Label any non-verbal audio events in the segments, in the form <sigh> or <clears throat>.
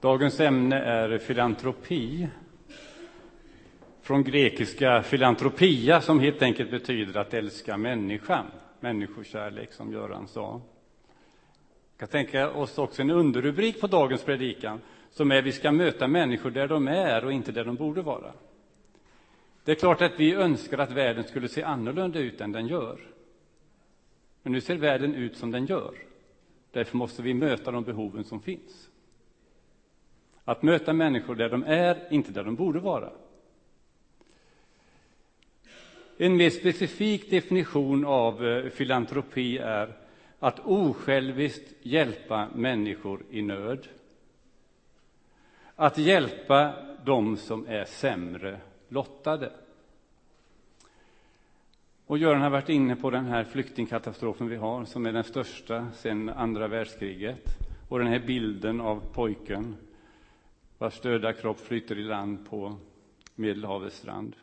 Dagens ämne är filantropi. Från grekiska filantropia som helt enkelt betyder att älska människan. Människokärlek som Göran sa. Vi kan tänka oss också en underrubrik på dagens predikan som är vi ska möta människor där de är och inte där de borde vara. Det är klart att vi önskar att världen skulle se annorlunda ut än den gör. Men nu ser världen ut som den gör. Därför måste vi möta de behoven som finns. Att möta människor där de är, inte där de borde vara. En mer specifik definition av eh, filantropi är att osjälviskt hjälpa människor i nöd. Att hjälpa dem som är sämre lottade. Och Göran har varit inne på den här flyktingkatastrofen vi har, som är den största sedan andra världskriget. Och den här bilden av pojken vars döda kropp flyter i land på Medelhavets strand.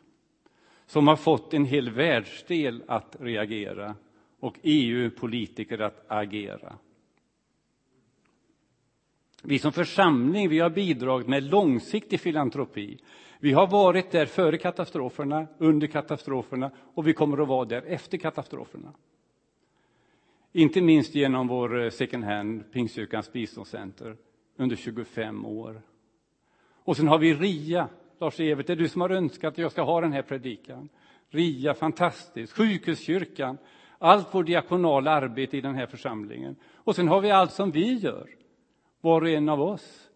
Som har fått en hel världsdel att reagera och EU-politiker att agera. Vi som församling vi har bidragit med långsiktig filantropi. Vi har varit där före katastroferna, under katastroferna och vi kommer att vara där efter katastroferna. Inte minst genom vår eh, second hand, Pingstkyrkans biståndscenter, under 25 år. Och sen har vi RIA. Lars-Evert, det är du som har önskat att jag ska ha den här predikan. RIA, fantastiskt. Sjukhuskyrkan, allt vårt diakonala arbete i den här församlingen. Och sen har vi allt som vi gör, var och en av oss.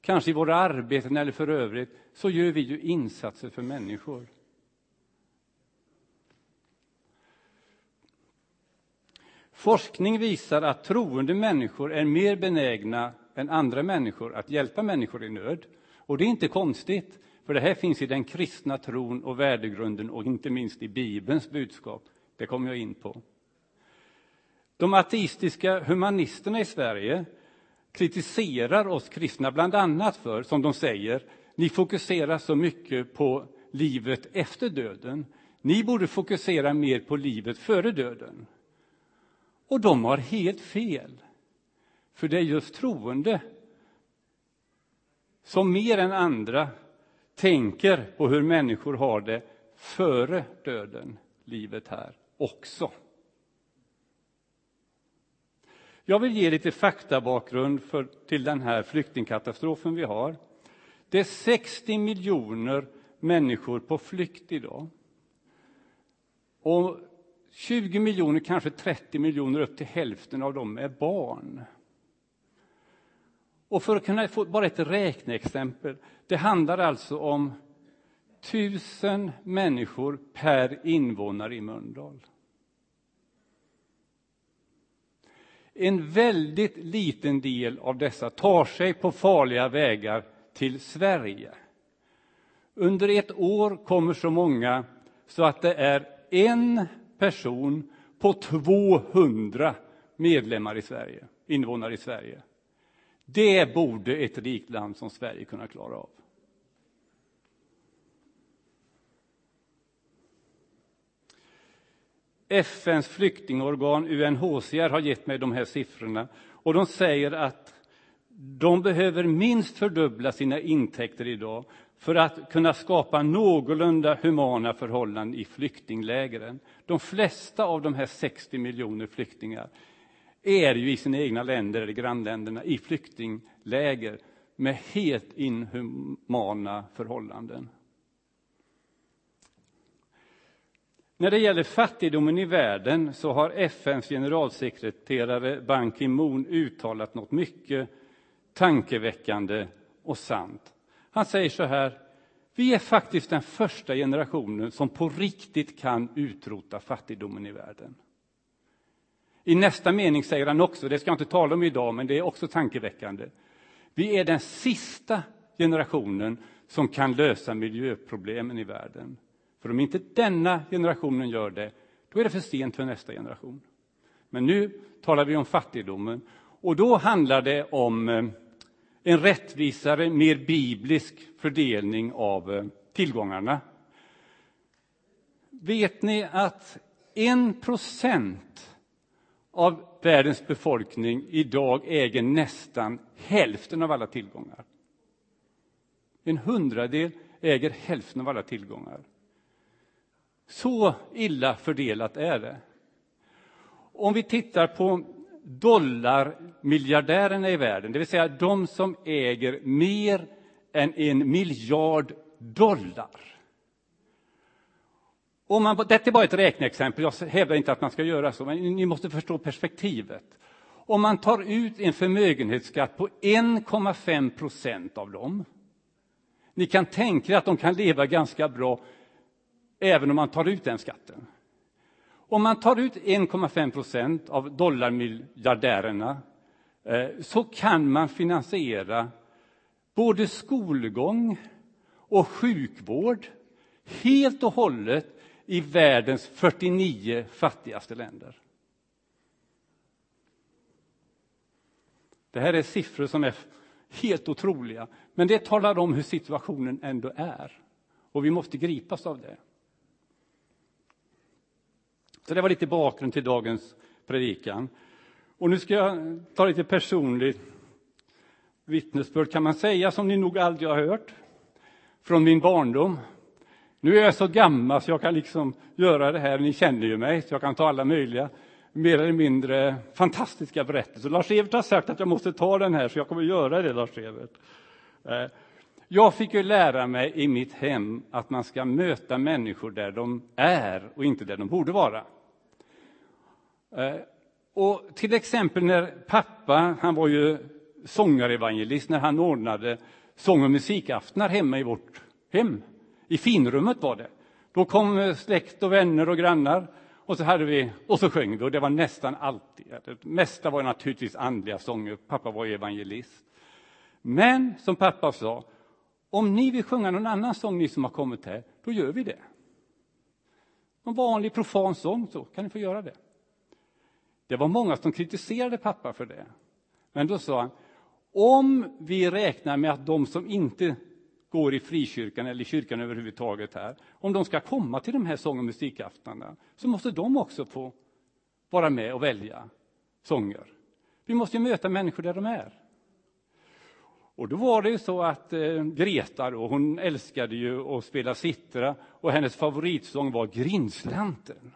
Kanske i våra arbeten eller för övrigt, så gör vi ju insatser för människor. Forskning visar att troende människor är mer benägna än andra människor att hjälpa människor i nöd. Och det är inte konstigt, för det här finns i den kristna tron och värdegrunden och inte minst i Bibelns budskap. Det kommer jag in på. De ateistiska humanisterna i Sverige kritiserar oss kristna bland annat för, som de säger, ni fokuserar så mycket på livet efter döden. Ni borde fokusera mer på livet före döden. Och de har helt fel. För det är just troende som mer än andra tänker på hur människor har det före döden, livet här också. Jag vill ge lite faktabakgrund för, till den här flyktingkatastrofen vi har. Det är 60 miljoner människor på flykt idag. Och 20 miljoner, kanske 30 miljoner, upp till hälften av dem är barn. Och för att kunna få bara ett räkneexempel. Det handlar alltså om tusen människor per invånare i Mölndal. En väldigt liten del av dessa tar sig på farliga vägar till Sverige. Under ett år kommer så många så att det är en person på 200 medlemmar i Sverige, invånare i Sverige. Det borde ett rikt land som Sverige kunna klara av. FNs flyktingorgan UNHCR har gett mig de här siffrorna och de säger att de behöver minst fördubbla sina intäkter idag för att kunna skapa någorlunda humana förhållanden i flyktinglägren. De flesta av de här 60 miljoner flyktingar är ju i sina egna länder, eller grannländerna, i flyktingläger med helt inhumana förhållanden. När det gäller fattigdomen i världen så har FNs generalsekreterare Ban Ki-Moon uttalat något mycket tankeväckande och sant. Han säger så här, vi är faktiskt den första generationen som på riktigt kan utrota fattigdomen i världen. I nästa mening säger han också, det ska jag inte tala om idag, men det är också tankeväckande. Vi är den sista generationen som kan lösa miljöproblemen i världen. För om inte denna generationen gör det, då är det för sent för nästa generation. Men nu talar vi om fattigdomen och då handlar det om eh, en rättvisare, mer biblisk fördelning av eh, tillgångarna. Vet ni att en procent av världens befolkning idag äger nästan hälften av alla tillgångar. En hundradel äger hälften av alla tillgångar. Så illa fördelat är det. Om vi tittar på dollarmiljardärerna i världen, det vill säga de som äger mer än en miljard dollar. Om man, detta är bara ett räkneexempel, jag hävdar inte att man ska göra så, men ni måste förstå perspektivet. Om man tar ut en förmögenhetsskatt på 1,5 procent av dem, ni kan tänka er att de kan leva ganska bra även om man tar ut den skatten. Om man tar ut 1,5 procent av dollarmiljardärerna eh, så kan man finansiera både skolgång och sjukvård helt och hållet i världens 49 fattigaste länder. Det här är siffror som är helt otroliga, men det talar om hur situationen ändå är. Och vi måste gripas av det. Så det var lite bakgrund till dagens predikan. Och nu ska jag ta lite personligt vittnesbörd, kan man säga, som ni nog aldrig har hört, från min barndom. Nu är jag så gammal så jag kan liksom göra det här, ni känner ju mig, så jag kan ta alla möjliga mer eller mindre fantastiska berättelser. Lars-Evert har sagt att jag måste ta den här, så jag kommer att göra det, Lars-Evert. Eh, jag fick ju lära mig i mitt hem att man ska möta människor där de är och inte där de borde vara. Eh, och till exempel när pappa, han var ju sångarevangelist, när han ordnade sång och musikaftnar hemma i vårt hem. I finrummet var det. Då kom eh, släkt och vänner och grannar och så, hade vi, och så sjöng vi, och det var nästan alltid. Det mesta var naturligtvis andliga sånger, pappa var evangelist. Men som pappa sa, om ni vill sjunga någon annan sång, ni som har kommit här, då gör vi det. Någon vanlig profan sång, så kan ni få göra det. Det var många som kritiserade pappa för det. Men då sa han, om vi räknar med att de som inte går i frikyrkan eller kyrkan överhuvudtaget här, om de ska komma till de här sång och musikaftnarna, så måste de också få vara med och välja sånger. Vi måste ju möta människor där de är. Och då var det ju så att eh, Greta då, hon älskade ju att spela sittra och hennes favoritsång var Grindslanten.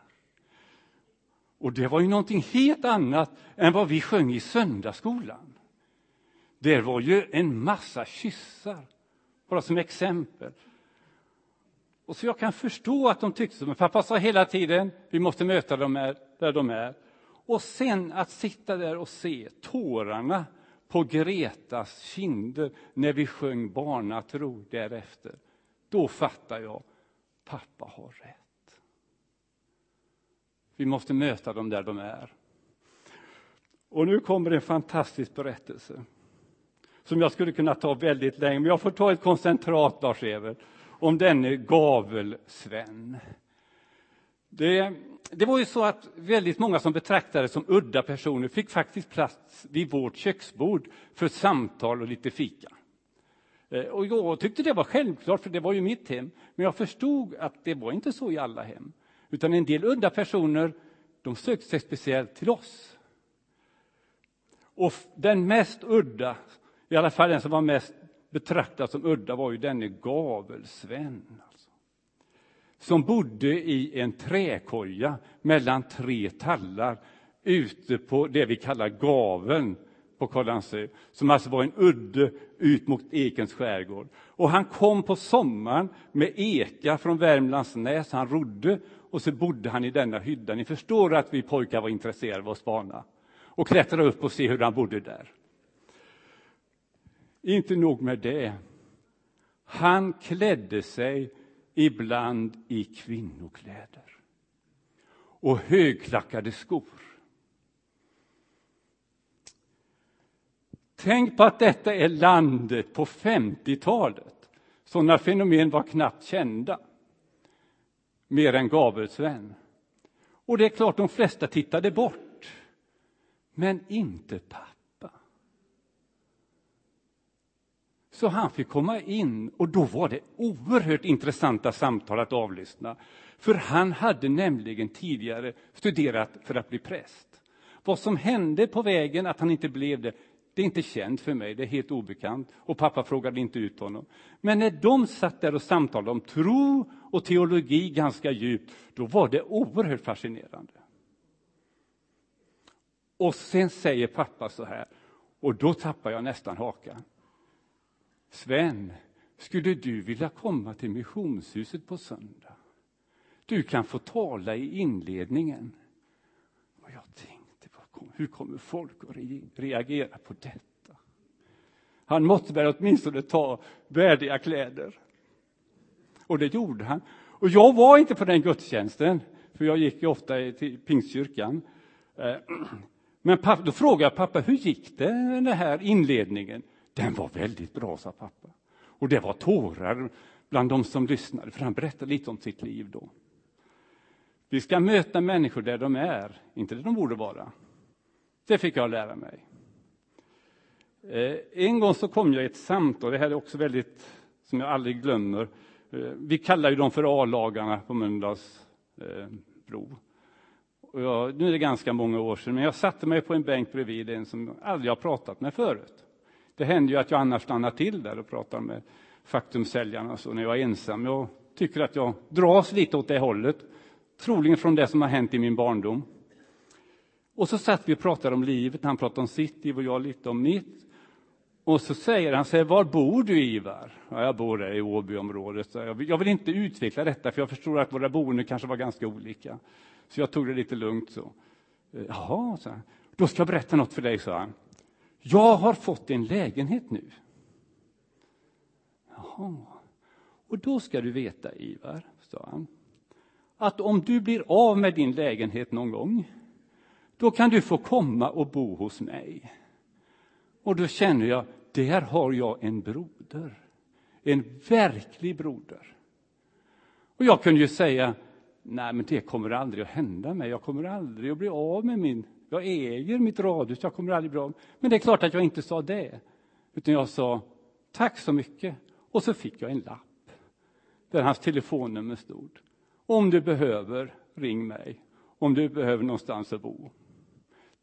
Och det var ju någonting helt annat än vad vi sjöng i söndagsskolan. Det var ju en massa kyssar, bara som exempel. Och så jag kan förstå att de tyckte så, men pappa sa hela tiden, vi måste möta dem där de är. Och sen att sitta där och se tårarna på Gretas kinder när vi sjöng barnatro därefter. Då fattar jag, pappa har rätt. Vi måste möta dem där de är. Och nu kommer en fantastisk berättelse som jag skulle kunna ta väldigt länge, men jag får ta ett koncentrat, Lars-Evert, om denne Gavel-Sven. Det, det var ju så att väldigt många som betraktades som udda personer fick faktiskt plats vid vårt köksbord för samtal och lite fika. Eh, och jag tyckte det var självklart, för det var ju mitt hem. Men jag förstod att det var inte så i alla hem. Utan en del udda personer, de sökte sig speciellt till oss. Och den mest udda, i alla fall den som var mest betraktad som udda, var ju denne Gavelsven. Alltså. Som bodde i en träkoja mellan tre tallar ute på det vi kallar gaveln på Kållandsö, som alltså var en udde ut mot Ekens skärgård. Och han kom på sommaren med eka från Värmlands näs, han rodde och så bodde han i denna hydda. Ni förstår att vi pojkar var intresserade av att spana och klättra upp och se hur han bodde där. Inte nog med det. Han klädde sig ibland i kvinnokläder och högklackade skor. Tänk på att detta är landet på 50-talet. Sådana fenomen var knappt kända mer än Gabelsvän. Och det är klart, de flesta tittade bort. Men inte Pär. Så han fick komma in och då var det oerhört intressanta samtal att avlyssna. För han hade nämligen tidigare studerat för att bli präst. Vad som hände på vägen, att han inte blev det, Det är inte känt för mig, det är helt obekant. Och pappa frågade inte ut honom. Men när de satt där och samtalade om tro och teologi ganska djupt, då var det oerhört fascinerande. Och sen säger pappa så här, och då tappar jag nästan hakan. Sven, skulle du vilja komma till missionshuset på söndag? Du kan få tala i inledningen. Och jag tänkte, hur kommer folk att reagera på detta? Han måste väl åtminstone ta värdiga kläder. Och det gjorde han. Och jag var inte på den gudstjänsten, för jag gick ju ofta till Pingstkyrkan. Eh, <clears throat> Men pappa, då frågade jag pappa, hur gick det, den här inledningen? Den var väldigt bra, sa pappa. Och det var tårar bland de som lyssnade, för han berättade lite om sitt liv då. Vi ska möta människor där de är, inte där de borde vara. Det fick jag lära mig. Eh, en gång så kom jag i ett samtal, det här är också väldigt, som jag aldrig glömmer. Eh, vi kallar ju dem för A-lagarna på Mölndals. Eh, jag, nu är det ganska många år sedan, men jag satte mig på en bänk bredvid en som jag aldrig har pratat med förut. Det händer ju att jag annars stannar till där och pratar med faktumsäljarna så när jag är ensam. Jag tycker att jag dras lite åt det hållet, troligen från det som har hänt i min barndom. Och så satt vi och pratade om livet, han pratade om sitt liv och jag lite om mitt. Och så säger han, säger, var bor du Ivar? Ja, jag bor där i Åbyområdet. Jag vill inte utveckla detta, för jag förstår att våra boenden kanske var ganska olika. Så jag tog det lite lugnt. så. Jaha, så då ska jag berätta något för dig, sa han. Jag har fått en lägenhet nu. Jaha. Och då ska du veta, Ivar, sa han, att om du blir av med din lägenhet någon gång, då kan du få komma och bo hos mig. Och då känner jag, där har jag en broder. En verklig broder. Och jag kunde ju säga, nej men det kommer aldrig att hända mig. Jag kommer aldrig att bli av med min jag äger mitt radhus, jag kommer aldrig bli av Men det är klart att jag inte sa det. Utan jag sa tack så mycket. Och så fick jag en lapp där hans telefonnummer stod. Om du behöver, ring mig. Om du behöver någonstans att bo.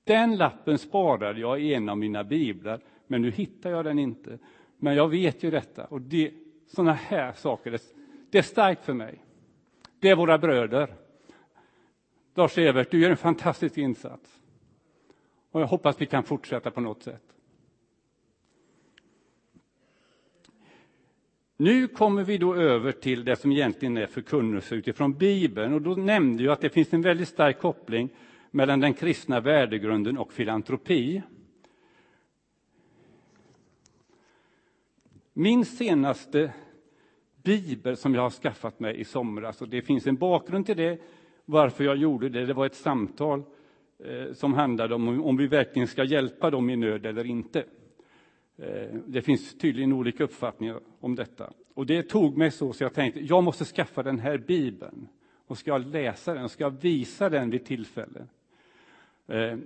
Den lappen sparade jag i en av mina biblar, men nu hittar jag den inte. Men jag vet ju detta. Och det, sådana här saker, det, det är starkt för mig. Det är våra bröder. Lars-Evert, du gör en fantastisk insats. Och jag hoppas vi kan fortsätta på något sätt. Nu kommer vi då över till det som egentligen är förkunnelse utifrån Bibeln. Och då nämnde jag att det finns en väldigt stark koppling mellan den kristna värdegrunden och filantropi. Min senaste bibel som jag har skaffat mig i somras, och det finns en bakgrund till det, varför jag gjorde det, det var ett samtal Eh, Eh, som handlade om om vi verkligen ska hjälpa dem i nöd eller inte. Eh, det finns tydligen olika uppfattningar om detta. Och det tog mig så, så jag tänkte, jag måste skaffa den här bibeln. Och ska jag läsa den, ska jag visa den vid tillfälle. Eh,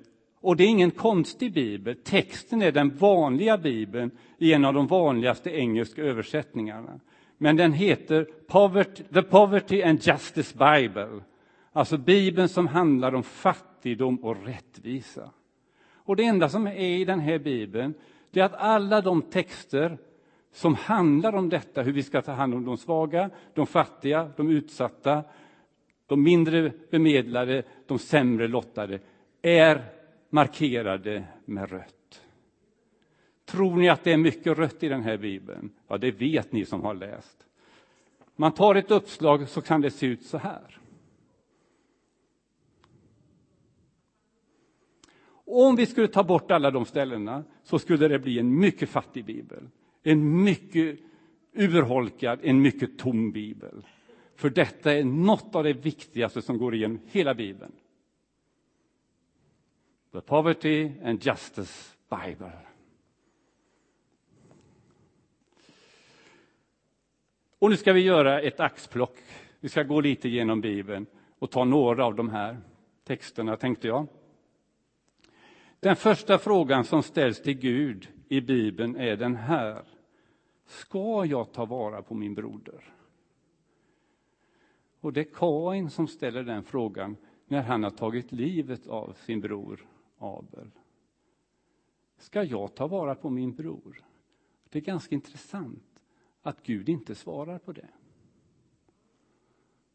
och det är ingen konstig bibel. Texten är den vanliga bibeln i en av de vanligaste engelska översättningarna. Men den heter Poverty, The Poverty and Justice Bible. Alltså Bibeln som handlar om fattigdom fattigdom och rättvisa. Och det enda som är i den här Bibeln, det är att alla de texter som handlar om detta, hur vi ska ta hand om de svaga, de fattiga, de utsatta, de mindre bemedlade, de sämre lottade, är markerade med rött. Tror ni att det är mycket rött i den här Bibeln? Ja, det vet ni som har läst. Man tar ett uppslag så kan det se ut så här. Om vi skulle ta bort alla de ställena så skulle det bli en mycket fattig bibel. En mycket urholkad, en mycket tom bibel. För detta är något av det viktigaste som går igenom hela bibeln. The Poverty and Justice Bible. Och nu ska vi göra ett axplock. Vi ska gå lite genom Bibeln och ta några av de här texterna, tänkte jag. Den första frågan som ställs till Gud i Bibeln är den här. Ska jag ta vara på min broder? Och det är Kain som ställer den frågan när han har tagit livet av sin bror Abel. Ska jag ta vara på min bror? Det är ganska intressant att Gud inte svarar på det.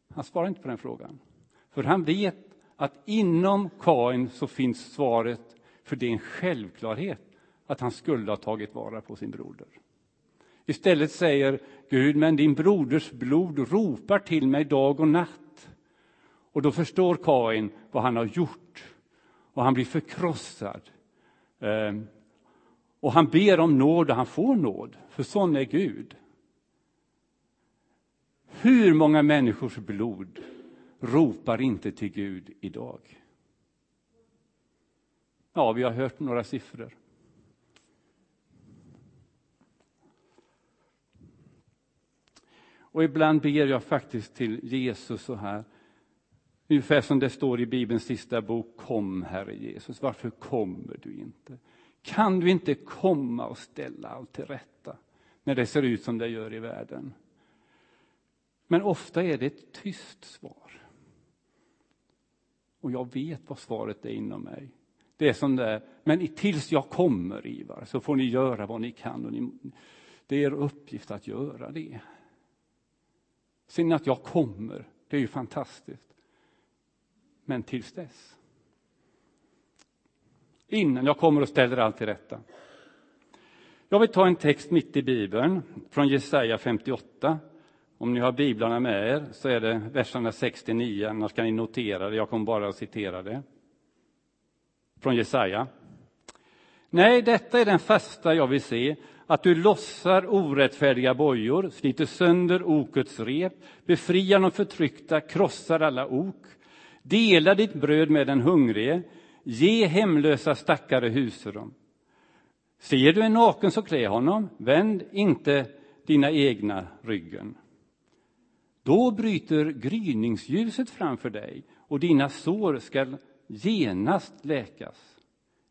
Han svarar inte på den frågan. För han vet att inom Kain så finns svaret, för det är en självklarhet att han skulle ha tagit vara på sin broder. Istället säger Gud, men din broders blod ropar till mig dag och natt. Och då förstår Kain vad han har gjort och han blir förkrossad. Ehm, och han ber om nåd och han får nåd, för sån är Gud. Hur många människors blod ropar inte till Gud idag? Ja, vi har hört några siffror. Och ibland ber jag faktiskt till Jesus så här, ungefär som det står i Bibelns sista bok, kom Herre Jesus, varför kommer du inte? Kan du inte komma och ställa allt till rätta när det ser ut som det gör i världen? Men ofta är det ett tyst svar. Och jag vet vad svaret är inom mig. Det är som det men tills jag kommer, Ivar, så får ni göra vad ni kan. Och ni, det är er uppgift att göra det. Sen att jag kommer, det är ju fantastiskt. Men tills dess. Innan jag kommer och ställer allt till rätta. Jag vill ta en text mitt i Bibeln, från Jesaja 58. Om ni har biblarna med er så är det verserna 69, annars kan ni notera det. Jag kommer bara att citera det. Från Jesaja. Nej, detta är den fasta jag vill se, att du lossar orättfärdiga bojor, sliter sönder okets rep, befriar de förtryckta, krossar alla ok, delar ditt bröd med den hungrige, ge hemlösa stackare husrum. Ser du en naken så klä honom, vänd inte dina egna ryggen. Då bryter gryningsljuset framför dig och dina sår skall genast läkas.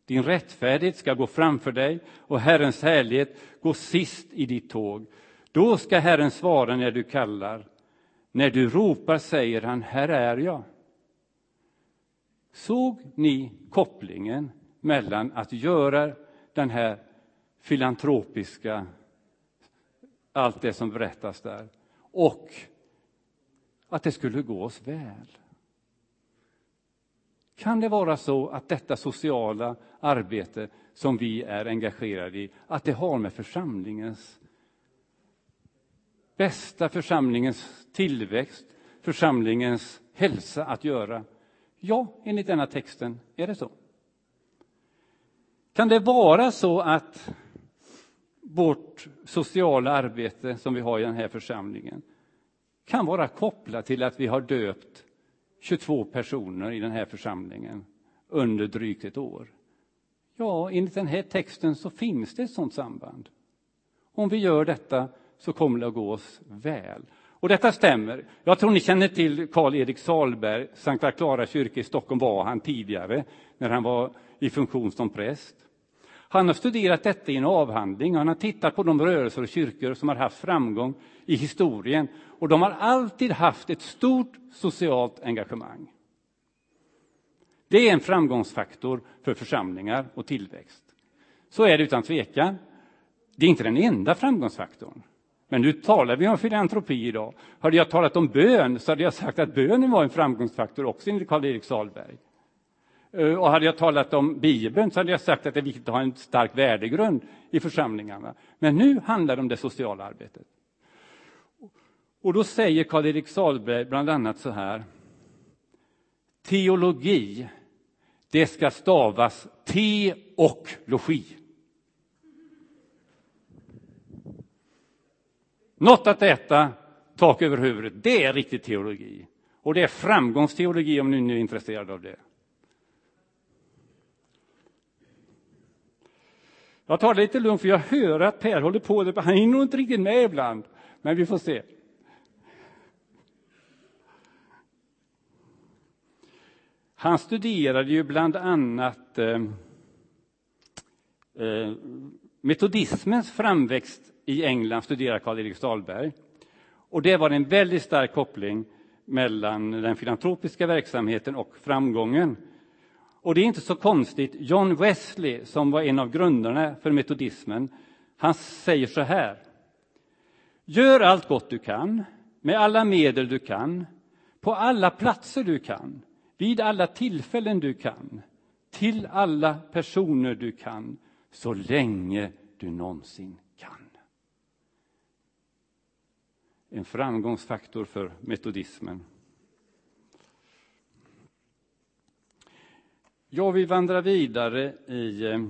Din rättfärdighet ska gå framför dig och Herrens härlighet gå sist i ditt tåg. Då ska Herren svara när du kallar. När du ropar säger han, här är jag. Såg ni kopplingen mellan att göra den här filantropiska, allt det som berättas där, och att det skulle gå oss väl? Kan det vara så att detta sociala arbete som vi är engagerade i, att det har med församlingens bästa, församlingens tillväxt, församlingens hälsa att göra? Ja, enligt denna texten är det så. Kan det vara så att vårt sociala arbete som vi har i den här församlingen kan vara kopplat till att vi har döpt 22 personer i den här församlingen under drygt ett år. Ja, enligt den här texten så finns det ett sådant samband. Om vi gör detta så kommer det att gå oss väl. Och detta stämmer. Jag tror ni känner till Karl-Erik Salberg, Sankta Klara kyrka i Stockholm var han tidigare, när han var i funktion som präst. Han har studerat detta i en avhandling och han har tittat på de rörelser och kyrkor som har haft framgång i historien och de har alltid haft ett stort socialt engagemang. Det är en framgångsfaktor för församlingar och tillväxt. Så är det utan tvekan. Det är inte den enda framgångsfaktorn. Men nu talar vi om filantropi idag. Hade jag talat om bön så hade jag sagt att bönen var en framgångsfaktor också enligt Karl-Erik Salberg. Eh, och hade jag talat om Bibeln så hade jag sagt att det är viktigt att ha en stark värdegrund i församlingarna. Men nu handlar det om det sociala arbetet. Och då säger Karl-Erik Salberg bland annat så här. Teologi, det ska stavas te och logi. Något att äta, tak över huvudet, det är riktig teologi. Och det är framgångsteologi om ni nu är intresserade av det. Jag tar det lite lugnt för jag hör att Per håller på, han hinner nog inte riktigt med ibland. Men vi får se. Han studerade ju bland annat eh, eh, metodismens framväxt i England, studerade Karl-Erik Stalberg. Och det var en väldigt stark koppling mellan den filantropiska verksamheten och framgången. Och det är inte så konstigt. John Wesley, som var en av grundarna för metodismen, han säger så här. Gör allt gott du kan, med alla medel du kan, på alla platser du kan, vid alla tillfällen du kan, till alla personer du kan, så länge du någonsin kan. En framgångsfaktor för metodismen. Jag vill vandra vidare i, eh,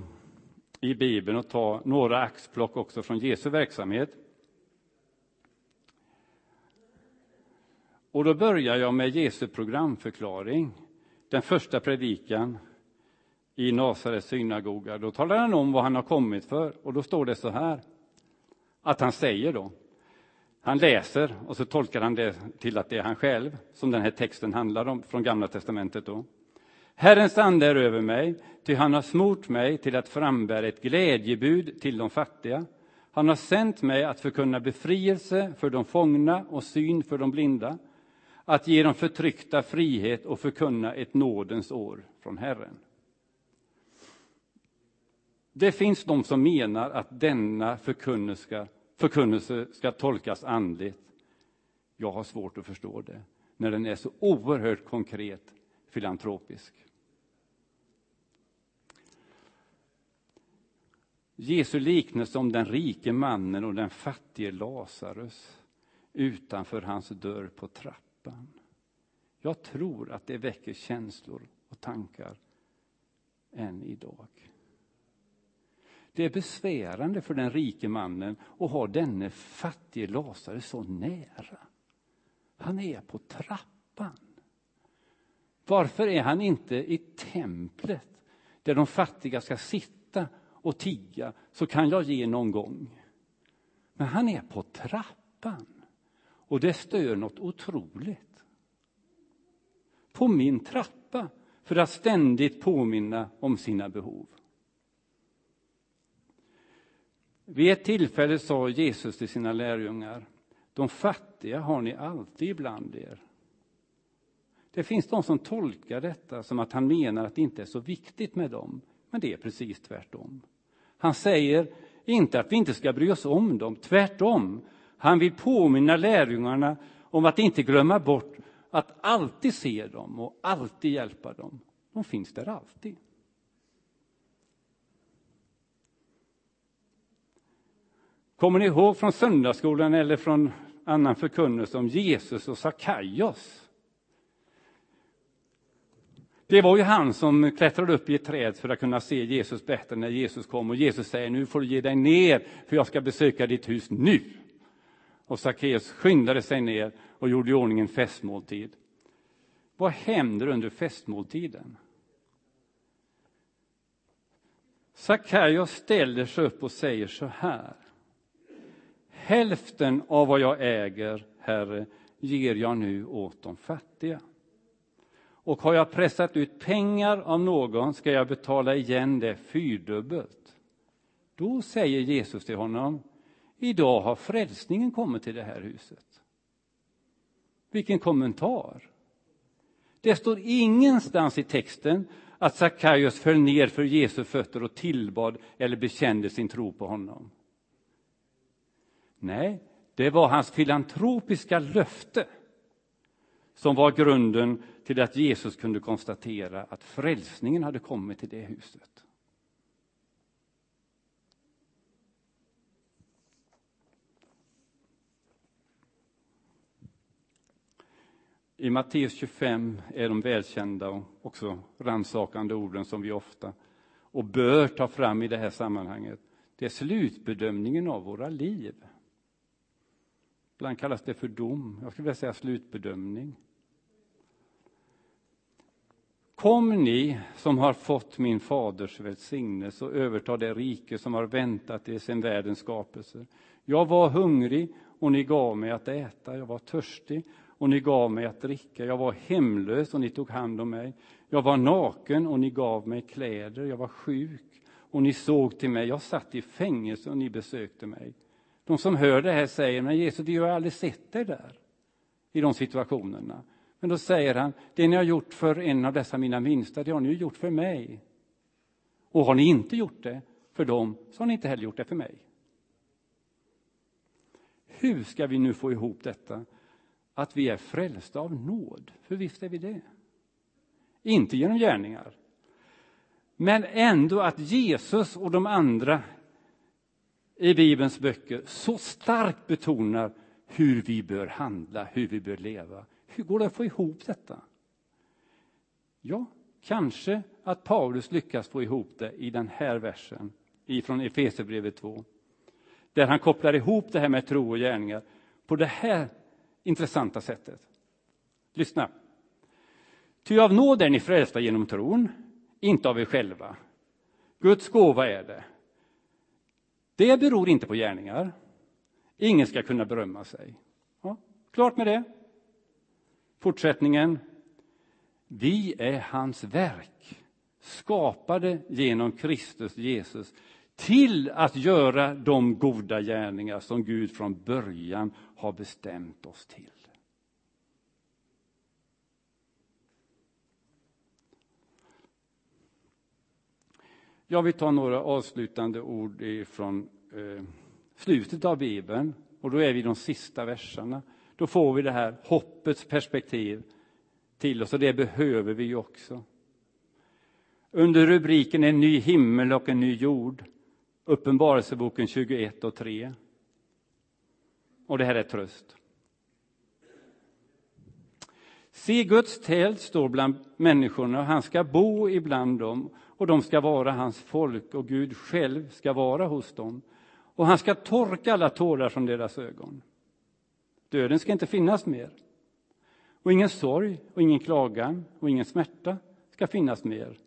i Bibeln och ta några axplock också från Jesu verksamhet. Och då börjar jag med Jesu programförklaring, den första predikan i Nasarets synagoga. Då talar han om vad han har kommit för och då står det så här, att han säger då, han läser och så tolkar han det till att det är han själv, som den här texten handlar om från Gamla testamentet då. Herrens ande är över mig, ty han har smort mig till att frambära ett glädjebud till de fattiga. Han har sänt mig att förkunna befrielse för de fångna och syn för de blinda, att ge de förtryckta frihet och förkunna ett nådens år från Herren. Det finns de som menar att denna förkunnelse, förkunnelse ska tolkas andligt. Jag har svårt att förstå det, när den är så oerhört konkret filantropisk. Jesu liknelse om den rike mannen och den fattige Lazarus utanför hans dörr på trappan. Jag tror att det väcker känslor och tankar än idag. Det är besvärande för den rike mannen att ha denne fattige Lazarus så nära. Han är på trappan. Varför är han inte i templet där de fattiga ska sitta och tigga så kan jag ge någon gång. Men han är på trappan och det stör något otroligt. På min trappa för att ständigt påminna om sina behov. Vid ett tillfälle sa Jesus till sina lärjungar, de fattiga har ni alltid ibland er. Det finns de som tolkar detta som att han menar att det inte är så viktigt med dem, men det är precis tvärtom. Han säger inte att vi inte ska bry oss om dem, tvärtom. Han vill påminna lärjungarna om att inte glömma bort att alltid se dem och alltid hjälpa dem. De finns där alltid. Kommer ni ihåg från söndagsskolan eller från annan förkunnelse om Jesus och Sakaios? Det var ju han som klättrade upp i ett träd för att kunna se Jesus bättre när Jesus kom. Och Jesus säger, nu får du ge dig ner, för jag ska besöka ditt hus nu. Och Sackeus skyndade sig ner och gjorde i ordning en festmåltid. Vad händer under festmåltiden? Sackaios ställer sig upp och säger så här. Hälften av vad jag äger, Herre, ger jag nu åt de fattiga. Och har jag pressat ut pengar av någon ska jag betala igen det fyrdubbelt. Då säger Jesus till honom, idag har frälsningen kommit till det här huset. Vilken kommentar! Det står ingenstans i texten att Sackaios föll ner för Jesu fötter och tillbad eller bekände sin tro på honom. Nej, det var hans filantropiska löfte som var grunden till att Jesus kunde konstatera att frälsningen hade kommit till det huset. I Matteus 25 är de välkända och också rannsakande orden som vi ofta och bör ta fram i det här sammanhanget. Det är slutbedömningen av våra liv. Ibland kallas det för dom. Jag skulle vilja säga slutbedömning. Kom ni som har fått min faders välsignelse och överta det rike som har väntat er sedan världens skapelse. Jag var hungrig och ni gav mig att äta, jag var törstig och ni gav mig att dricka, jag var hemlös och ni tog hand om mig. Jag var naken och ni gav mig kläder, jag var sjuk och ni såg till mig, jag satt i fängelse och ni besökte mig. De som hör det här säger, men Jesus, vi har aldrig sett dig där, i de situationerna. Men då säger han, det ni har gjort för en av dessa mina minsta, det har ni ju gjort för mig. Och har ni inte gjort det för dem, så har ni inte heller gjort det för mig. Hur ska vi nu få ihop detta? Att vi är frälsta av nåd, för visst är vi det. Inte genom gärningar. Men ändå att Jesus och de andra i Bibelns böcker så starkt betonar hur vi bör handla, hur vi bör leva. Hur går det att få ihop detta? Ja, kanske att Paulus lyckas få ihop det i den här versen ifrån Efesierbrevet 2. Där han kopplar ihop det här med tro och gärningar på det här intressanta sättet. Lyssna. Ty av nåd är ni frälsta genom tron, inte av er själva. Guds gåva är det. Det beror inte på gärningar. Ingen ska kunna berömma sig. Ja, klart med det. Fortsättningen. Vi är hans verk, skapade genom Kristus Jesus till att göra de goda gärningar som Gud från början har bestämt oss till. Jag vill ta några avslutande ord från eh, slutet av Bibeln. Och då är vi i de sista verserna. Då får vi det här hoppets perspektiv till oss och det behöver vi ju också. Under rubriken En ny himmel och en ny jord, Uppenbarelseboken 21 och 3. Och det här är tröst. Se, Guds tält står bland människorna och han ska bo ibland dem och de ska vara hans folk och Gud själv ska vara hos dem och han ska torka alla tårar från deras ögon. Döden ska inte finnas mer. Och ingen sorg och ingen klagan och ingen smärta ska finnas mer.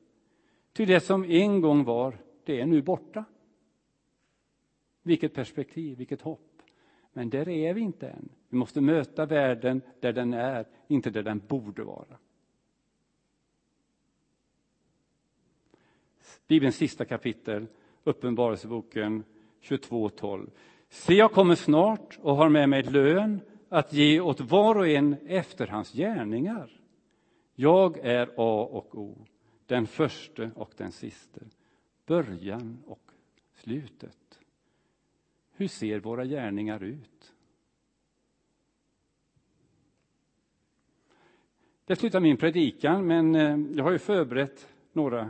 Ty det som en gång var, det är nu borta. Vilket perspektiv, vilket hopp. Men där är vi inte än. Vi måste möta världen där den är, inte där den borde vara. Bibelns sista kapitel, Uppenbarelseboken 22.12. Se, jag kommer snart och har med mig lön att ge åt var och en efter hans gärningar. Jag är A och O, den förste och den siste, början och slutet. Hur ser våra gärningar ut? Det slutar min predikan, men eh, jag har ju förberett några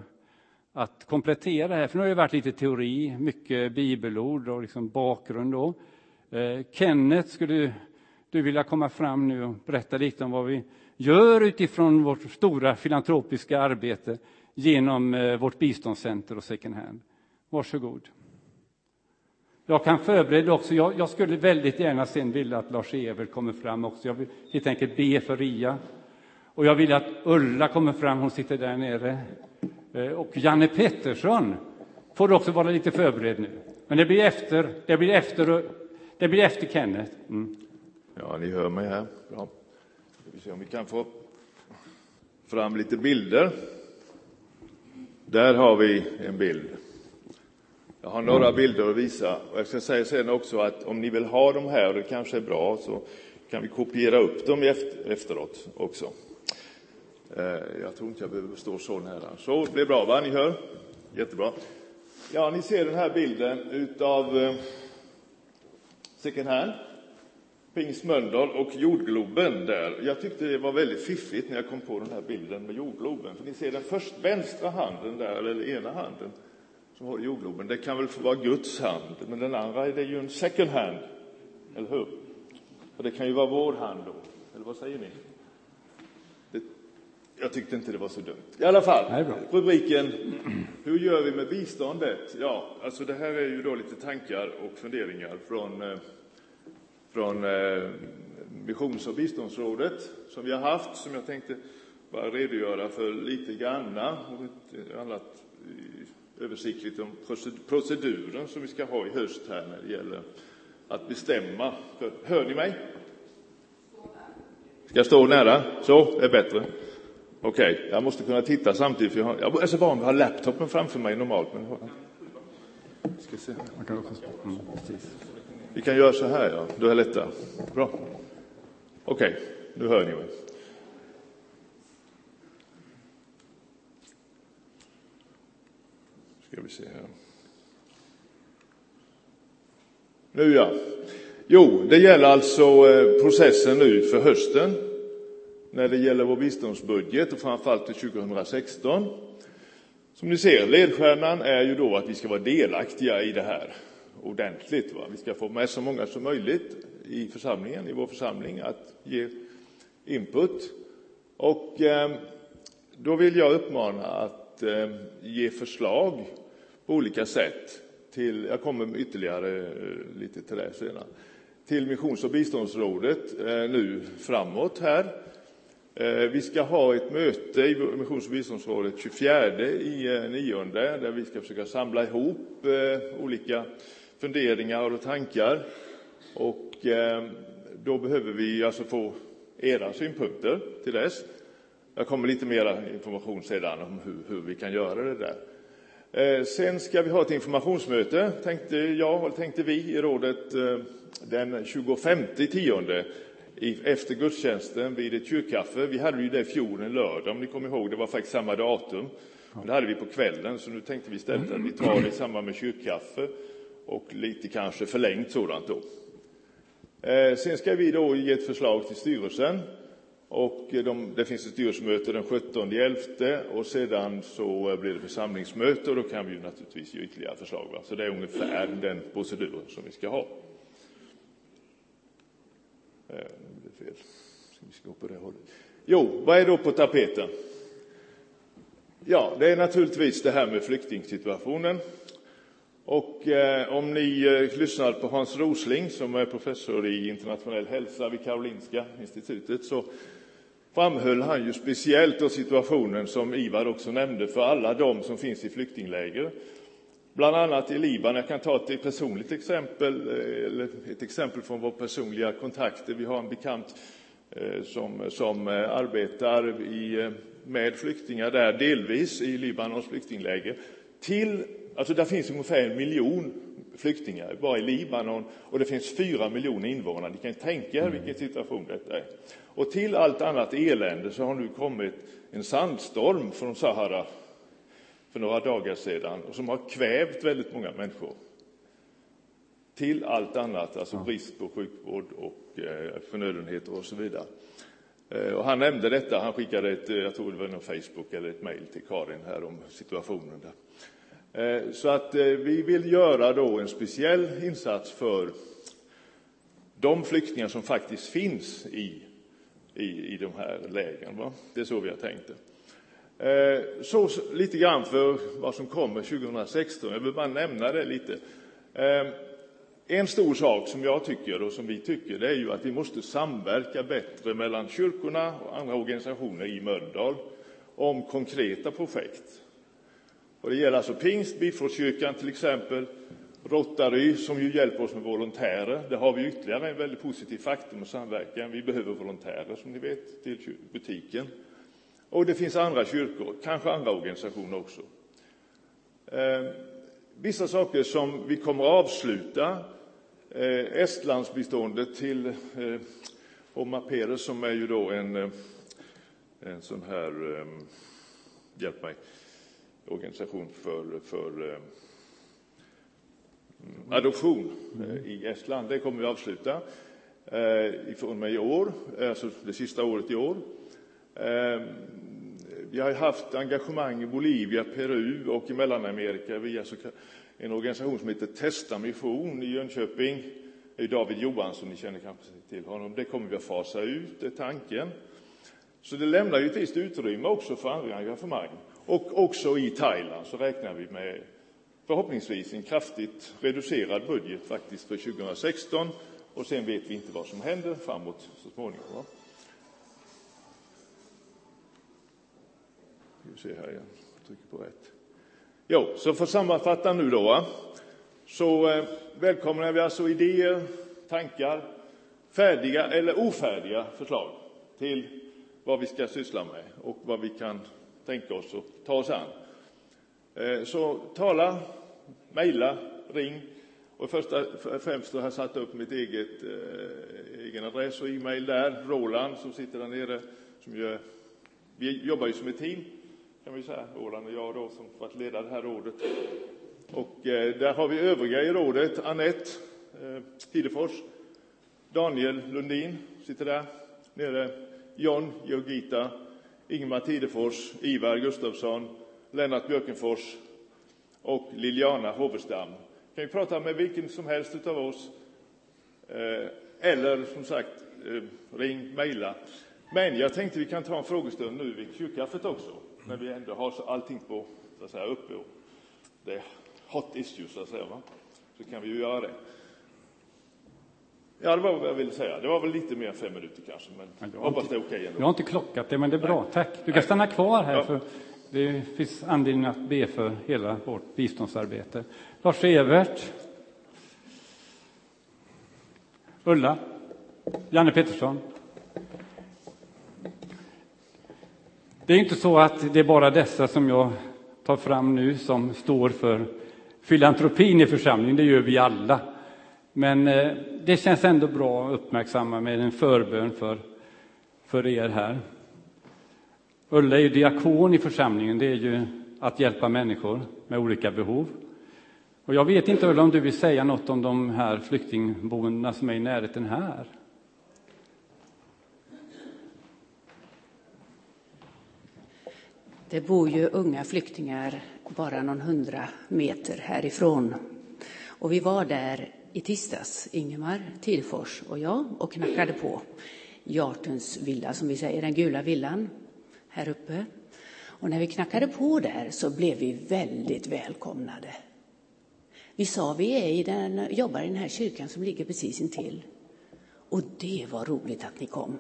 att komplettera här, för nu har det varit lite teori, mycket bibelord och liksom bakgrund. Då. Eh, Kenneth, skulle du vilja komma fram nu och berätta lite om vad vi gör utifrån vårt stora filantropiska arbete genom eh, vårt biståndscenter och second hand? Varsågod. Jag kan förbereda också. Jag, jag, skulle väldigt gärna sen vilja att Lars-Evert kommer fram också. Jag vill helt enkelt be för Ria. Och jag vill att Ulla kommer fram, hon sitter där nere. Eh, och Janne Pettersson får också vara lite förberedd nu. Men det blir efter, det blir efter, det blir efter Kenneth. Mm. Ja, ni hör mig här. Bra. Vi se om vi kan få fram lite bilder. Där har vi en bild. Jag har några bilder att visa. Och jag ska säga sen också att om ni vill ha de här, och det kanske är bra, så kan vi kopiera upp dem efteråt också. Eh, jag tror inte jag behöver stå så nära. Så, det blir bra, va? Ni hör? Jättebra. Ja, ni ser den här bilden utav eh, second hand, Pingsmölndal och jordgloben där. Jag tyckte det var väldigt fiffigt när jag kom på den här bilden med jordgloben. För ni ser den först vänstra handen där, eller ena handen, som har jordgloben. Det kan väl få vara Guds hand, men den andra är det ju en second hand, eller hur? Och det kan ju vara vår hand då, eller vad säger ni? Jag tyckte inte det var så dumt. I alla fall, rubriken Hur gör vi med biståndet? Ja, alltså det här är ju då lite tankar och funderingar från, eh, från eh, Missions och biståndsrådet som vi har haft, som jag tänkte bara redogöra för lite granna och annat översiktligt om proceduren som vi ska ha i höst här när det gäller att bestämma. Hör ni mig? Ska jag stå nära? Så, det är bättre. Okej, okay. jag måste kunna titta samtidigt. För jag, har, jag är så van vid att ha laptopen framför mig normalt. Men... Ska se. Mm, Vi kan göra så här, ja. Då är det lättare. Bra. Okej, okay. nu hör ni mig. Vi se här. Nu ja. Jo, det gäller alltså eh, processen nu för hösten när det gäller vår biståndsbudget och framförallt till 2016. Som ni ser, ledstjärnan är ju då att vi ska vara delaktiga i det här ordentligt. Va? Vi ska få med så många som möjligt i församlingen, i vår församling, att ge input. Och eh, då vill jag uppmana att Eh, ge förslag på olika sätt till, jag kommer ytterligare eh, lite till det senare, till Missions och biståndsrådet eh, nu framåt här. Vi ska ha ett möte i Missions och biståndsrådet 24 i nionde där vi ska försöka samla ihop olika funderingar och tankar. Och då behöver vi alltså få era synpunkter till dess. Jag kommer lite mer information sedan om hur, hur vi kan göra det där. Eh, sen ska vi ha ett informationsmöte, tänkte jag och tänkte vi i rådet, eh, den 25 tionde efter gudstjänsten vid ett kyrkkaffe. Vi hade ju det i fjol en lördag, om ni kommer ihåg. Det var faktiskt samma datum. Men det hade vi på kvällen, så nu tänkte vi istället att vi tar det i samband med kyrkkaffe och lite kanske förlängt sådant då. Eh, sen ska vi då ge ett förslag till styrelsen och eh, de, det finns ett styrelsemöte den 17 11 och sedan så eh, blir det församlingsmöte och då kan vi ju naturligtvis ge ytterligare förslag. Va? Så det är ungefär den proceduren som vi ska ha. Eh, det fel. Vi ska gå på det hållet. Jo, vad är då på tapeten? Ja, det är naturligtvis det här med flyktingsituationen. Och eh, om ni eh, lyssnar på Hans Rosling, som är professor i internationell hälsa vid Karolinska institutet, så framhöll han ju speciellt då situationen som Ivar också nämnde för alla de som finns i flyktingläger. Bland annat i Libanon. Jag kan ta ett personligt exempel, eh, eller ett exempel från våra personliga kontakter. Vi har en bekant eh, som, som eh, arbetar i, med flyktingar där, delvis i Libanons flyktingläger. Till, alltså där finns ungefär en miljon flyktingar bara i Libanon och det finns fyra miljoner invånare. Ni kan tänka er vilken situation detta är. Och till allt annat elände så har nu kommit en sandstorm från Sahara för några dagar sedan och som har kvävt väldigt många människor. Till allt annat, alltså brist på sjukvård och eh, förnödenheter och så vidare. Eh, och han nämnde detta, han skickade ett, eh, jag tror det var någon Facebook eller ett mejl till Karin här om situationen där. Eh, så att eh, vi vill göra då en speciell insats för de flyktingar som faktiskt finns i i, i de här lägren. Va? Det är så vi har tänkt det. Eh, så lite grann för vad som kommer 2016. Jag vill bara nämna det lite. En stor sak som jag tycker och som vi tycker det är ju att vi måste samverka bättre mellan kyrkorna och andra organisationer i Mölndal om konkreta projekt. Och det gäller alltså pingst, Biforskyrkan till exempel, Rotary som ju hjälper oss med volontärer. Det har vi ytterligare en väldigt positiv faktor med samverkan. Vi behöver volontärer som ni vet till butiken. Och det finns andra kyrkor, kanske andra organisationer också. Eh, vissa saker som vi kommer att avsluta. Eh, Estlandsbiståndet till eh, Oma Peres som är ju då en, eh, en sån här, eh, hjälp mig, organisation för, för eh, mm, adoption eh, i Estland. Det kommer vi avsluta eh, mig i år, eh, alltså det sista året i år. Eh, vi har haft engagemang i Bolivia, Peru och i Mellanamerika via en organisation som heter Testa Mission i Jönköping. Det är David Johansson, ni känner kanske till honom. Det kommer vi att fasa ut, är tanken. Så det lämnar ju ett visst utrymme också för andra engagemang. Och också i Thailand så räknar vi med förhoppningsvis en kraftigt reducerad budget faktiskt för 2016 och sen vet vi inte vad som händer framåt så småningom. Va? Vi ser här igen, trycker på rätt. Jo, så för att sammanfatta nu då, så eh, välkomnar vi alltså idéer, tankar, färdiga eller ofärdiga förslag till vad vi ska syssla med och vad vi kan tänka oss att ta oss an. Eh, så tala, mejla, ring. Och första, främst har jag satt upp mitt eget eh, egen adress och e-mail där. Roland som sitter där nere. Som gör, vi jobbar ju som ett team. kan vi säga, Roland och jag då, som varit leda det här rådet. Och eh, där har vi övriga i rådet, Annette eh, Tidefors, Daniel Lundin sitter där nere, John Georgita, Ingmar Tidefors, Ivar Gustafsson, Lennart Björkenfors och Liliana Hovestam. Kan vi prata med vilken som helst av oss. Eh, eller som sagt, eh, ring, mejla. Men jag tänkte vi kan ta en frågestund nu vid kyrkkaffet också, när vi ändå har allting på, så att säga, uppe. Och det är hot issues, så att säga. Va? Så kan vi ju göra det. Ja, det var vad jag ville säga. Det var väl lite mer än fem minuter kanske, men jag hoppas det är okej okay ändå. Jag har inte klockat det, men det är bra. Tack. Du kan stanna kvar här, ja. för det finns anledning att be för hela vårt biståndsarbete. Lars-Evert. Ulla. Janne Pettersson. Det är inte så att det är bara dessa som jag tar fram nu som står för filantropin i församlingen. Det gör vi alla. Men eh, det känns ändå bra att uppmärksamma med en förbön för, för er här. Ulla är ju diakon i församlingen. Det är ju att hjälpa människor med olika behov. Och jag vet inte, Ulla, om du vill säga något om de här flyktingboendena som är i närheten här? Det bor ju unga flyktingar bara någon hundra meter härifrån. Och vi var där i tisdags, Ingemar Tidefors och jag, och knackade på Jartens villa, som vi säger, den gula villan här uppe. Och när vi knackade på där så blev vi väldigt välkomnade. Vi sa vi är i den, jobbar i den här kyrkan som ligger precis intill. Och det var roligt att ni kom.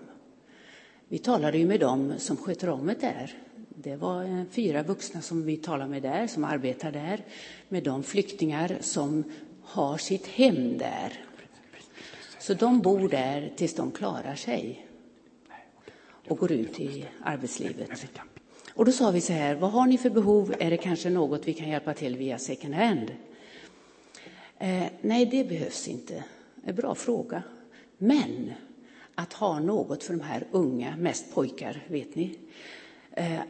Vi talade ju med dem som sköter om det där. Det var eh, fyra vuxna som vi talade med där, som arbetar där, med de flyktingar som har sitt hem där. Så de bor där tills de klarar sig och går ut i arbetslivet. Och då sa vi så här, vad har ni för behov? Är det kanske något vi kan hjälpa till via second hand? Eh, nej, det behövs inte. En bra fråga. Men att ha något för de här unga, mest pojkar, vet ni, eh,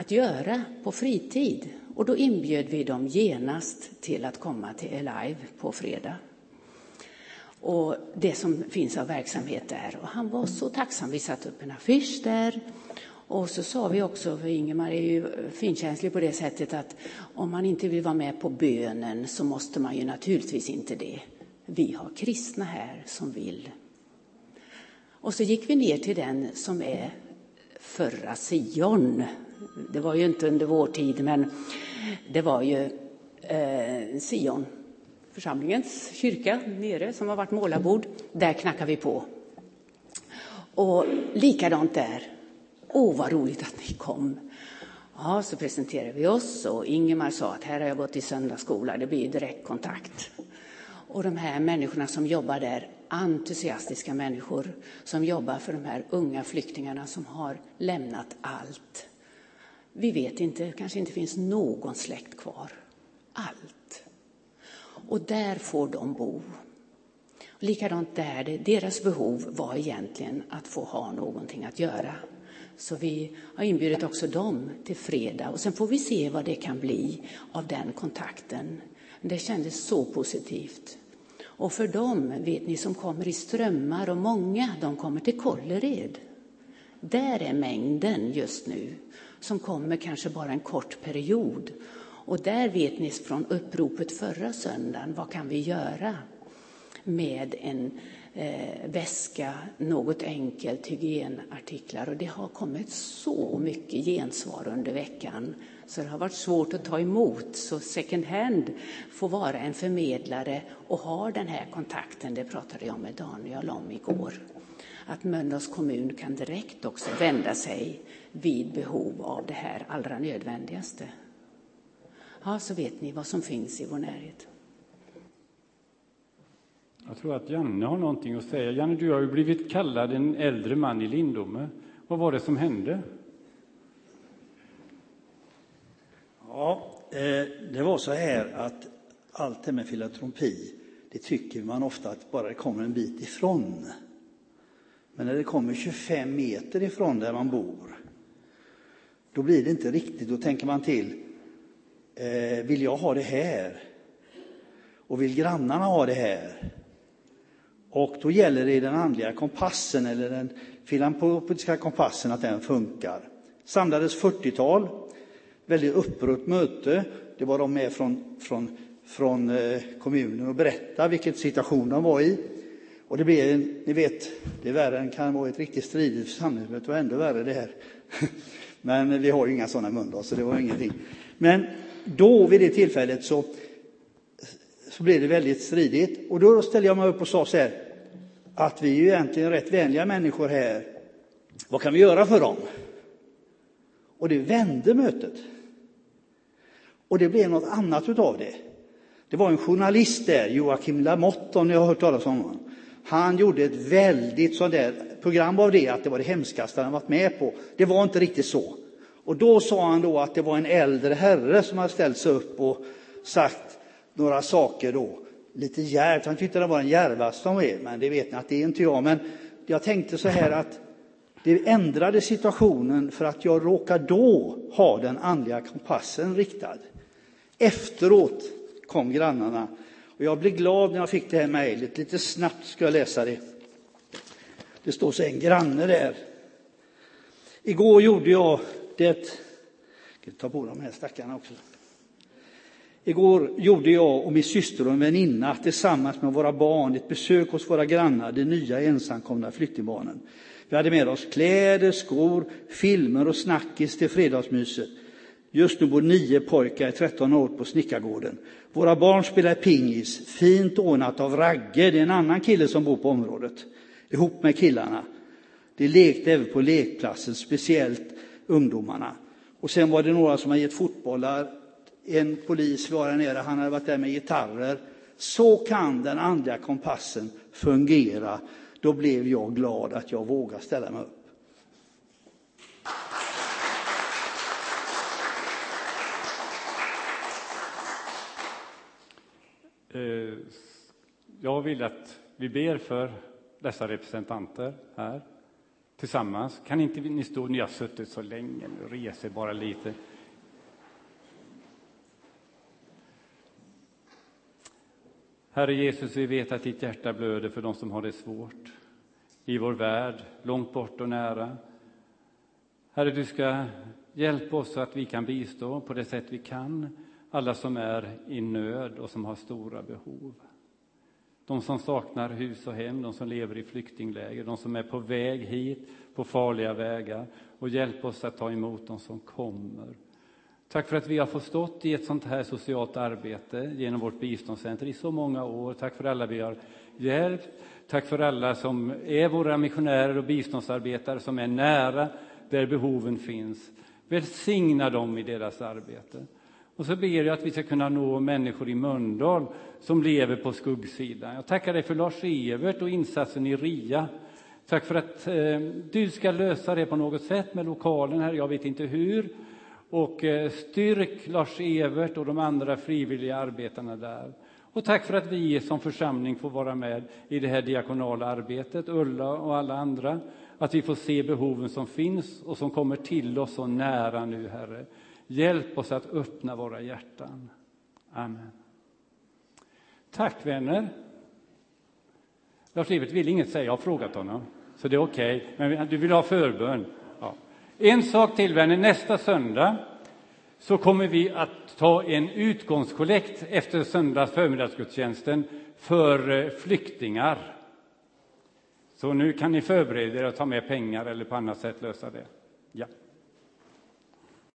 att göra på fritid. Och då inbjöd vi dem genast till att komma till Alive på fredag. Och det som finns av verksamhet där. Och han var så tacksam. Vi satte upp en affisch där. Och så sa vi också, för Ingemar är ju finkänslig på det sättet att om man inte vill vara med på bönen så måste man ju naturligtvis inte det. Vi har kristna här som vill. Och så gick vi ner till den som är förra Sion. Det var ju inte under vår tid, men det var ju eh, Sion, församlingens kyrka nere som har varit målarbord. Där knackar vi på. Och likadant där. Åh, vad roligt att ni kom. Ja, så presenterade vi oss och Ingemar sa att här har jag gått i söndagsskola, det blir direktkontakt. Och de här människorna som jobbar där, entusiastiska människor som jobbar för de här unga flyktingarna som har lämnat allt. Vi vet inte, kanske inte finns någon släkt kvar. Allt. Och där får de bo. Likadant där, deras behov var egentligen att få ha någonting att göra. Så vi har inbjudit också dem till fredag och sen får vi se vad det kan bli av den kontakten. Det kändes så positivt. Och för dem, vet ni, som kommer i strömmar och många, de kommer till Kållered. Där är mängden just nu, som kommer kanske bara en kort period. Och där vet ni från uppropet förra söndagen, vad kan vi göra med en eh, väska, något enkelt, hygienartiklar. Och det har kommit så mycket gensvar under veckan så det har varit svårt att ta emot. Så second hand får vara en förmedlare och ha den här kontakten. Det pratade jag med Daniel om igår. Att Mölndals kommun kan direkt också vända sig vid behov av det här allra nödvändigaste. Ja, så vet ni vad som finns i vår närhet. Jag tror att Janne har någonting att säga. Janne, du har ju blivit kallad en äldre man i Lindome. Vad var det som hände? Ja, eh, det var så här att allt det med filantropi, det tycker man ofta att bara det kommer en bit ifrån. Men när det kommer 25 meter ifrån där man bor då blir det inte riktigt, då tänker man till, eh, vill jag ha det här? Och vill grannarna ha det här? Och då gäller det i den andliga kompassen eller den filantropiska kompassen att den funkar. Samlades 40-tal, väldigt upprört möte. Det var de med från, från, från eh, kommunen och berätta vilken situation de var i. Och det blir, ni vet, det är värre än kan vara ett riktigt stridigt samhälle, det var ändå värre det här. <laughs> Men vi har ju inga sådana mun så det var ingenting. Men då, vid det tillfället, så, så blev det väldigt stridigt. Och då ställde jag mig upp och sa så här, att vi är ju egentligen rätt vänliga människor här. Vad kan vi göra för dem? Och det vände mötet. Och det blev något annat utav det. Det var en journalist där, Joakim Lamotte, om ni har hört talas om honom. Han gjorde ett väldigt sånt där program av det, att det var det hemskaste han varit med på. Det var inte riktigt så. Och då sa han då att det var en äldre herre som hade ställt sig upp och sagt några saker då. Lite djärvt, han tyckte det var den djärvaste som är, men det vet ni att det är inte jag. Men jag tänkte så här att det ändrade situationen för att jag råkade då ha den andliga kompassen riktad. Efteråt kom grannarna och jag blev glad när jag fick det här mejlet. Lite snabbt ska jag läsa det. Det står så en granne där. Igår gjorde jag det... Jag ta på de här stackarna också. Igår gjorde jag och min syster och en väninna tillsammans med våra barn ett besök hos våra grannar, de nya ensamkomna flyktingbarnen. Vi hade med oss kläder, skor, filmer och snackis till fredagsmyset. Just nu bor nio pojkar i 13 år på Snickargården. Våra barn spelar pingis, fint ordnat av Ragge, det är en annan kille som bor på området, ihop med killarna. De lekte även på lekplatsen, speciellt ungdomarna. Och sen var det några som har gett fotbollar. En polis var där nere, han hade varit där med gitarrer. Så kan den andliga kompassen fungera. Då blev jag glad att jag vågade ställa mig upp. Eh, jag vill att vi ber för dessa representanter här tillsammans. Kan inte ni stå, ni har suttit så länge res er bara lite. Herre Jesus, vi vet att ditt hjärta blöder för de som har det svårt i vår värld, långt bort och nära. Herre, du ska hjälpa oss så att vi kan bistå på det sätt vi kan alla som är i nöd och som har stora behov. De som saknar hus och hem, de som lever i flyktingläger, de som är på väg hit på farliga vägar och hjälp oss att ta emot de som kommer. Tack för att vi har fått stått i ett sånt här socialt arbete genom vårt biståndscenter i så många år. Tack för alla vi har hjälpt. Tack för alla som är våra missionärer och biståndsarbetare som är nära där behoven finns. Välsigna dem i deras arbete. Och så ber jag att vi ska kunna nå människor i Mölndal som lever på skuggsidan. Jag tackar dig för Lars-Evert och insatsen i RIA. Tack för att eh, du ska lösa det på något sätt med lokalen här, jag vet inte hur. Och eh, styrk Lars-Evert och de andra frivilliga arbetarna där. Och tack för att vi som församling får vara med i det här diakonala arbetet, Ulla och alla andra. Att vi får se behoven som finns och som kommer till oss så nära nu, Herre. Hjälp oss att öppna våra hjärtan. Amen. Tack vänner. Lars-Evert vill inget säga, jag har frågat honom. Så det är okej, okay. men du vill ha förbön. Ja. En sak till vänner, nästa söndag så kommer vi att ta en utgångskollekt efter söndags förmiddagsgudstjänsten för eh, flyktingar. Så nu kan ni förbereda er och ta med pengar eller på annat sätt lösa det.